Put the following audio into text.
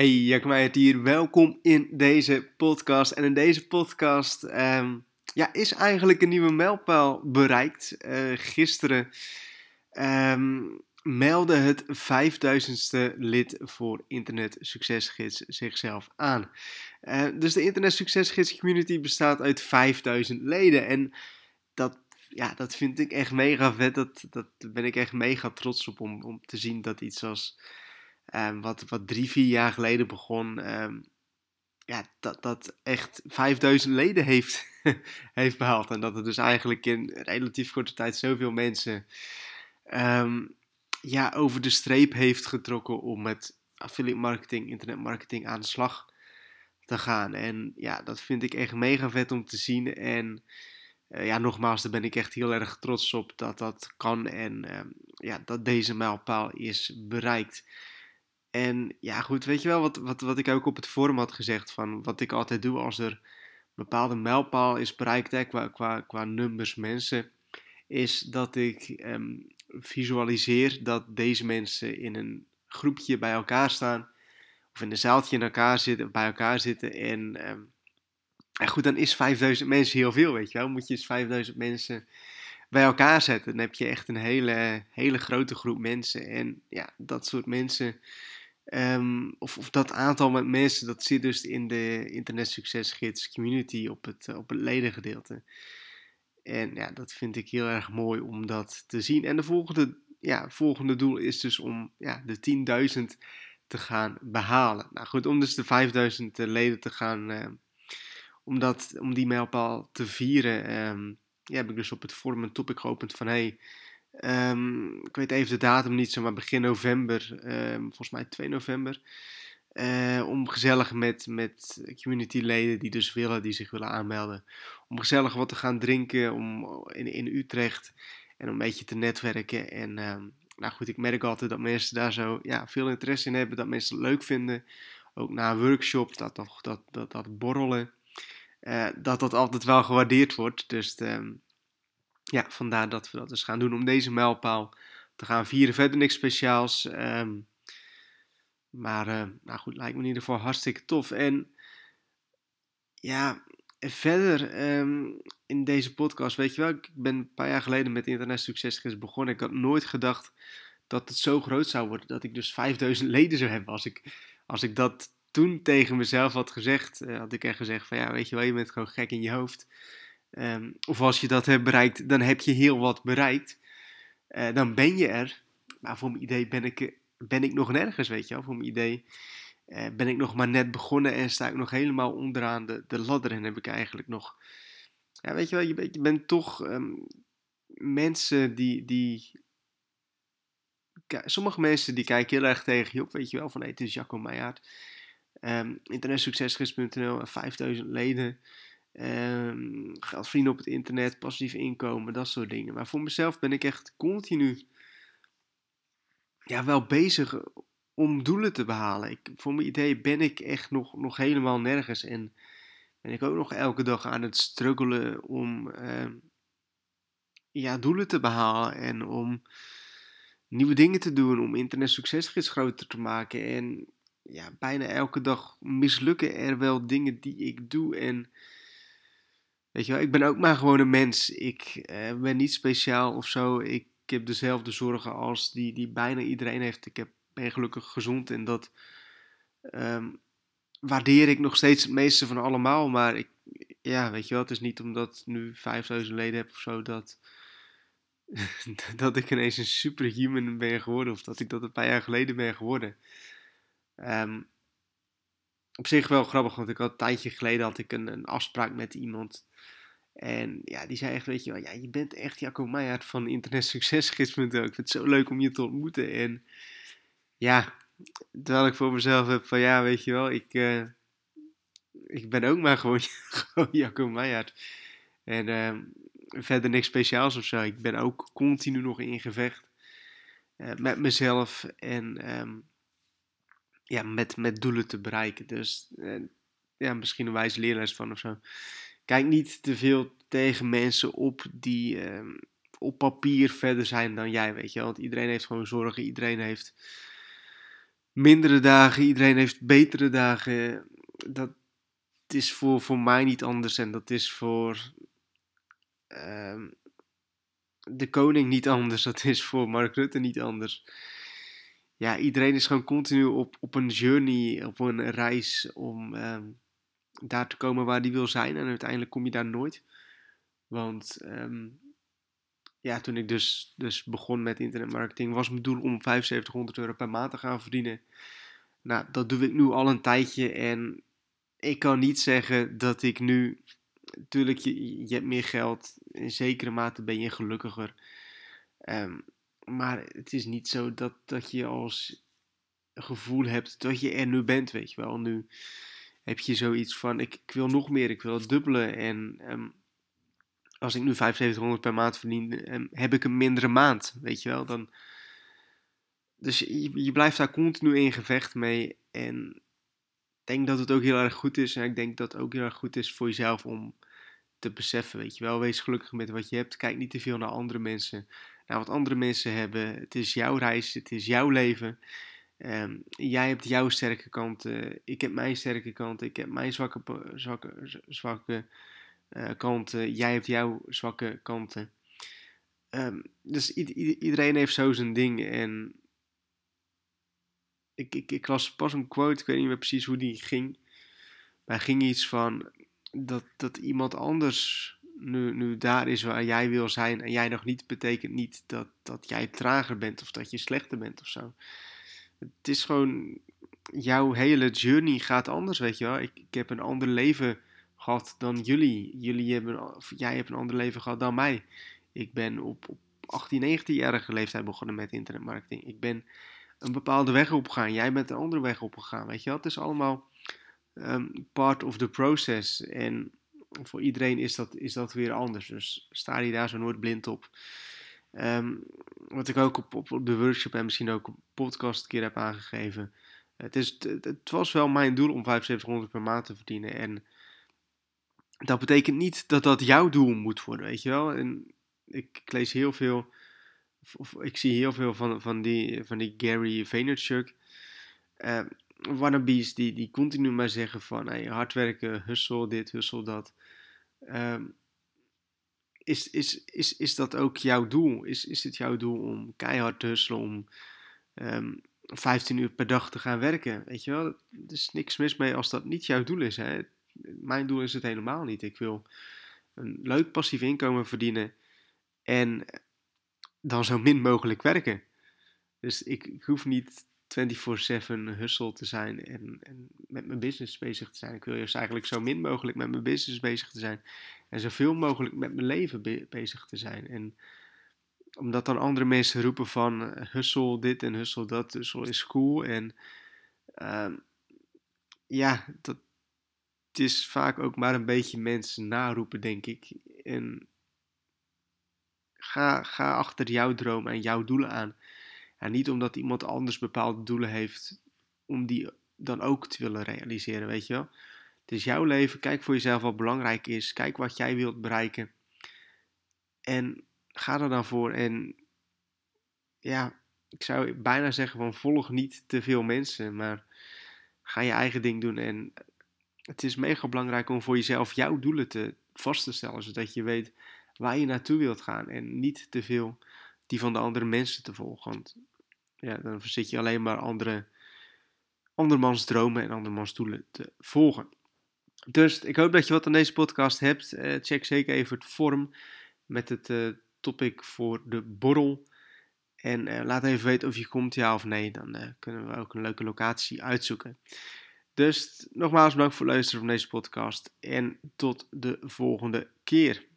Hey, Jack Meijert hier. Welkom in deze podcast. En in deze podcast ehm, ja, is eigenlijk een nieuwe mijlpaal bereikt. Uh, gisteren um, meldde het 5000ste lid voor Internet Succesgids zichzelf aan. Uh, dus de Internet Succesgids community bestaat uit 5000 leden. En dat, ja, dat vind ik echt mega vet. Dat, dat ben ik echt mega trots op om, om te zien dat iets als Um, wat, wat drie, vier jaar geleden begon. Um, ja, dat, dat echt 5000 leden heeft, heeft behaald. En dat er dus eigenlijk in relatief korte tijd zoveel mensen um, ja, over de streep heeft getrokken om met affiliate marketing, internet marketing aan de slag te gaan. En ja, dat vind ik echt mega vet om te zien. En uh, ja, nogmaals, daar ben ik echt heel erg trots op dat dat kan en ja, dat deze mijlpaal is bereikt. En ja, goed, weet je wel wat, wat, wat ik ook op het forum had gezegd van wat ik altijd doe als er een bepaalde mijlpaal is bereikt hè, qua, qua, qua nummers mensen, is dat ik um, visualiseer dat deze mensen in een groepje bij elkaar staan of in een zaaltje in elkaar zitten, bij elkaar zitten en, um, en goed, dan is 5000 mensen heel veel, weet je wel. Moet je eens 5000 mensen bij elkaar zetten, dan heb je echt een hele, hele grote groep mensen en ja, dat soort mensen Um, of, dat aantal mensen, dat zit dus in de Internet Succesgids community op het, op het ledengedeelte. En ja, dat vind ik heel erg mooi om dat te zien. En de volgende, ja, volgende doel is dus om ja, de 10.000 te gaan behalen. Nou goed, om dus de 5000 eh, leden te gaan, uh, om, om die mijlpaal te vieren, um, ja, heb ik dus op het forum een topic geopend van hey, Um, ik weet even de datum niet, maar begin november, um, volgens mij 2 november. Uh, om gezellig met, met communityleden die dus willen, die zich willen aanmelden. Om gezellig wat te gaan drinken om, in, in Utrecht. En om een beetje te netwerken. En um, nou goed, ik merk altijd dat mensen daar zo ja, veel interesse in hebben. Dat mensen het leuk vinden. Ook na een workshop, dat, dat, dat, dat, borrelen. Uh, dat dat altijd wel gewaardeerd wordt. Dus ja, vandaar dat we dat dus gaan doen om deze mijlpaal te gaan vieren. Verder niks speciaals. Um, maar uh, nou goed, lijkt me in ieder geval hartstikke tof. En ja, verder um, in deze podcast, weet je wel, ik ben een paar jaar geleden met Internet Succesgids begonnen. Ik had nooit gedacht dat het zo groot zou worden, dat ik dus 5000 leden zou hebben. Als ik, als ik dat toen tegen mezelf had gezegd, uh, had ik echt gezegd van ja, weet je wel, je bent gewoon gek in je hoofd. Um, of als je dat hebt bereikt, dan heb je heel wat bereikt. Uh, dan ben je er. Maar voor mijn idee ben ik, ben ik nog nergens, weet je wel. Voor mijn idee uh, ben ik nog maar net begonnen en sta ik nog helemaal onderaan de, de ladder. En heb ik eigenlijk nog... Ja, weet je wel, je, bent, toch um, mensen die... die sommige mensen die kijken heel erg tegen je op, weet je wel. Van, hey, het is Jacco Meijaard. Um, internetsuccesgids.nl, 5000 leden. Um, geld verdienen op het internet, passief inkomen, dat soort dingen. Maar voor mezelf ben ik echt continu ja, wel bezig om doelen te behalen. Ik, voor mijn idee ben ik echt nog, nog helemaal nergens. En ben ik ook nog elke dag aan het struggelen om uh, ja, doelen te behalen. En om nieuwe dingen te doen. Om internet succesgids groter te maken. En ja, bijna elke dag mislukken er wel dingen die ik doe. En Weet je wel, ik ben ook maar gewoon een mens. Ik eh, ben niet speciaal of zo. Ik heb dezelfde zorgen als die, die bijna iedereen heeft. Ik heb, ben gelukkig gezond en dat um, waardeer ik nog steeds het meeste van allemaal. Maar ik, ja, weet je wel, het is niet omdat ik nu 5000 leden heb of zo dat, dat ik ineens een superhuman ben geworden. Of dat ik dat een paar jaar geleden ben geworden. Um, op zich wel grappig, want ik had een tijdje geleden had ik een, een afspraak met iemand. En ja, die zei echt, weet je wel, ja, je bent echt Jacco Meijer van internetsuccesgids.nl. Ik vind het zo leuk om je te ontmoeten. En ja, terwijl ik voor mezelf heb van, ja, weet je wel, ik, uh, ik ben ook maar gewoon, Jacco Meijer. En uh, verder niks speciaals of zo. Ik ben ook continu nog in gevecht uh, met mezelf en um, ja, met, met doelen te bereiken. Dus ja, misschien een wijze leerles van of zo kijk niet te veel tegen mensen op die uh, op papier verder zijn dan jij, weet je. Want iedereen heeft gewoon zorgen, iedereen heeft mindere dagen, iedereen heeft betere dagen. Dat is voor, voor mij niet anders en dat is voor ehm, de koning niet anders. Dat is voor Mark Rutte niet anders. Ja, iedereen is gewoon continu op, op een journey, op een reis om ehm, daar te komen waar die wil zijn. En uiteindelijk kom je daar nooit. Want ehm, ja, toen ik dus, dus begon met internetmarketing, was mijn doel om 7500 euro per maand te gaan verdienen. Nou, dat doe ik nu al een tijdje en ik kan niet zeggen dat ik nu. Natuurlijk, je, je hebt meer geld. In zekere mate ben je gelukkiger. Ehm, maar het is niet zo dat, dat je als gevoel hebt dat je er nu bent, weet je wel. Nu heb je zoiets van: ik, ik wil nog meer, ik wil het dubbelen. En ehm, als ik nu 7500 per maand verdien, um, heb ik een mindere maand, weet je wel. Dan, dus je, je blijft daar continu in gevecht mee. En denk dat het ook heel erg goed is. En ik denk dat het ook heel erg goed is voor jezelf om te beseffen, weet je wel. Wees gelukkig met wat je hebt. Kijk niet te veel naar andere mensen. Naar wat andere mensen hebben. Het is jouw reis. Het is jouw leven. Ehm, jij hebt jouw sterke kanten. Ik heb mijn sterke kanten. Ik heb mijn zwakke, zwakke, zwakke uh, kanten. Jij hebt jouw zwakke kanten. Um, dus iedereen heeft zo zijn ding. En ik, ik, ik las pas een quote, ik weet niet meer precies hoe die ging. Maar ging iets van dat, dat iemand anders nu, nu daar is waar jij wil zijn en jij nog niet, betekent niet dat, dat jij trager bent of dat je slechter bent of zo. Het is gewoon, jouw hele journey gaat anders, weet je wel. Ik, ik heb een ander leven gehad dan jullie. jullie hebben, jij hebt een ander leven gehad dan mij. Ik ben op, op 18, 19-jarige leeftijd begonnen met internetmarketing. Ik ben een bepaalde weg opgegaan. Jij bent een andere weg opgegaan. Weet je wel? Het is allemaal um, part of the process. En voor iedereen is dat, is dat weer anders. Dus sta je daar zo nooit blind op. Um, wat ik ook op, op, de workshop en misschien ook op podcast een keer heb aangegeven. Het, is, het, was wel mijn doel om 7500 per maand te verdienen. En dat betekent niet dat dat jouw doel moet worden, weet je wel. En ik, ik lees heel veel of, ik zie heel veel van, van, die, van die Gary Vaynerchuk. Uh, wannabes die, die continu maar zeggen van hey, hard werken, hustle dit, hustle dat. Uh, is, is, is, is dat ook jouw doel? Is, is het jouw doel om keihard te hustelen, om um, ehm, 15 uur per dag te gaan werken? Weet je wel, er is niks mis mee als dat niet jouw doel is. Hè? Mijn doel is het helemaal niet. Ik wil een leuk passief inkomen verdienen en dan zo min mogelijk werken. Dus ik, ik hoef niet 24-7 hustle te zijn en, en, met mijn business bezig te zijn. Ik wil juist eigenlijk zo min mogelijk met mijn business bezig te zijn. En zoveel mogelijk met mijn leven bezig te zijn. En omdat dan andere mensen roepen van uh, hustle dit en hustle dat, hustle is cool. En uh, ja, dat het is vaak ook maar een beetje mensen naroepen, denk ik. En Ga, ga achter jouw droom en jouw doelen aan. En niet omdat iemand anders bepaalde doelen heeft, om die dan ook te willen realiseren, weet je wel. Het is jouw leven, kijk voor jezelf wat belangrijk is, kijk wat jij wilt bereiken. En ga er dan voor. En ja, ik zou bijna zeggen van volg niet te veel mensen, maar ga je eigen ding doen. En het is mega belangrijk om voor jezelf jouw doelen te vast te stellen, zodat je weet waar je naartoe wilt gaan. En niet te veel die van de andere mensen te volgen. Want ja, dan zit je alleen maar andere, andermans dromen en andermans doelen te volgen. Dus ik hoop dat je wat aan deze podcast hebt. Uh, check zeker even het forum met het uh, topic voor de borrel. En uh, laat even weten of je komt, ja of nee. Dan kunnen we ook een leuke locatie uitzoeken. Dus nogmaals bedankt voor het luisteren van deze podcast. En tot de volgende keer.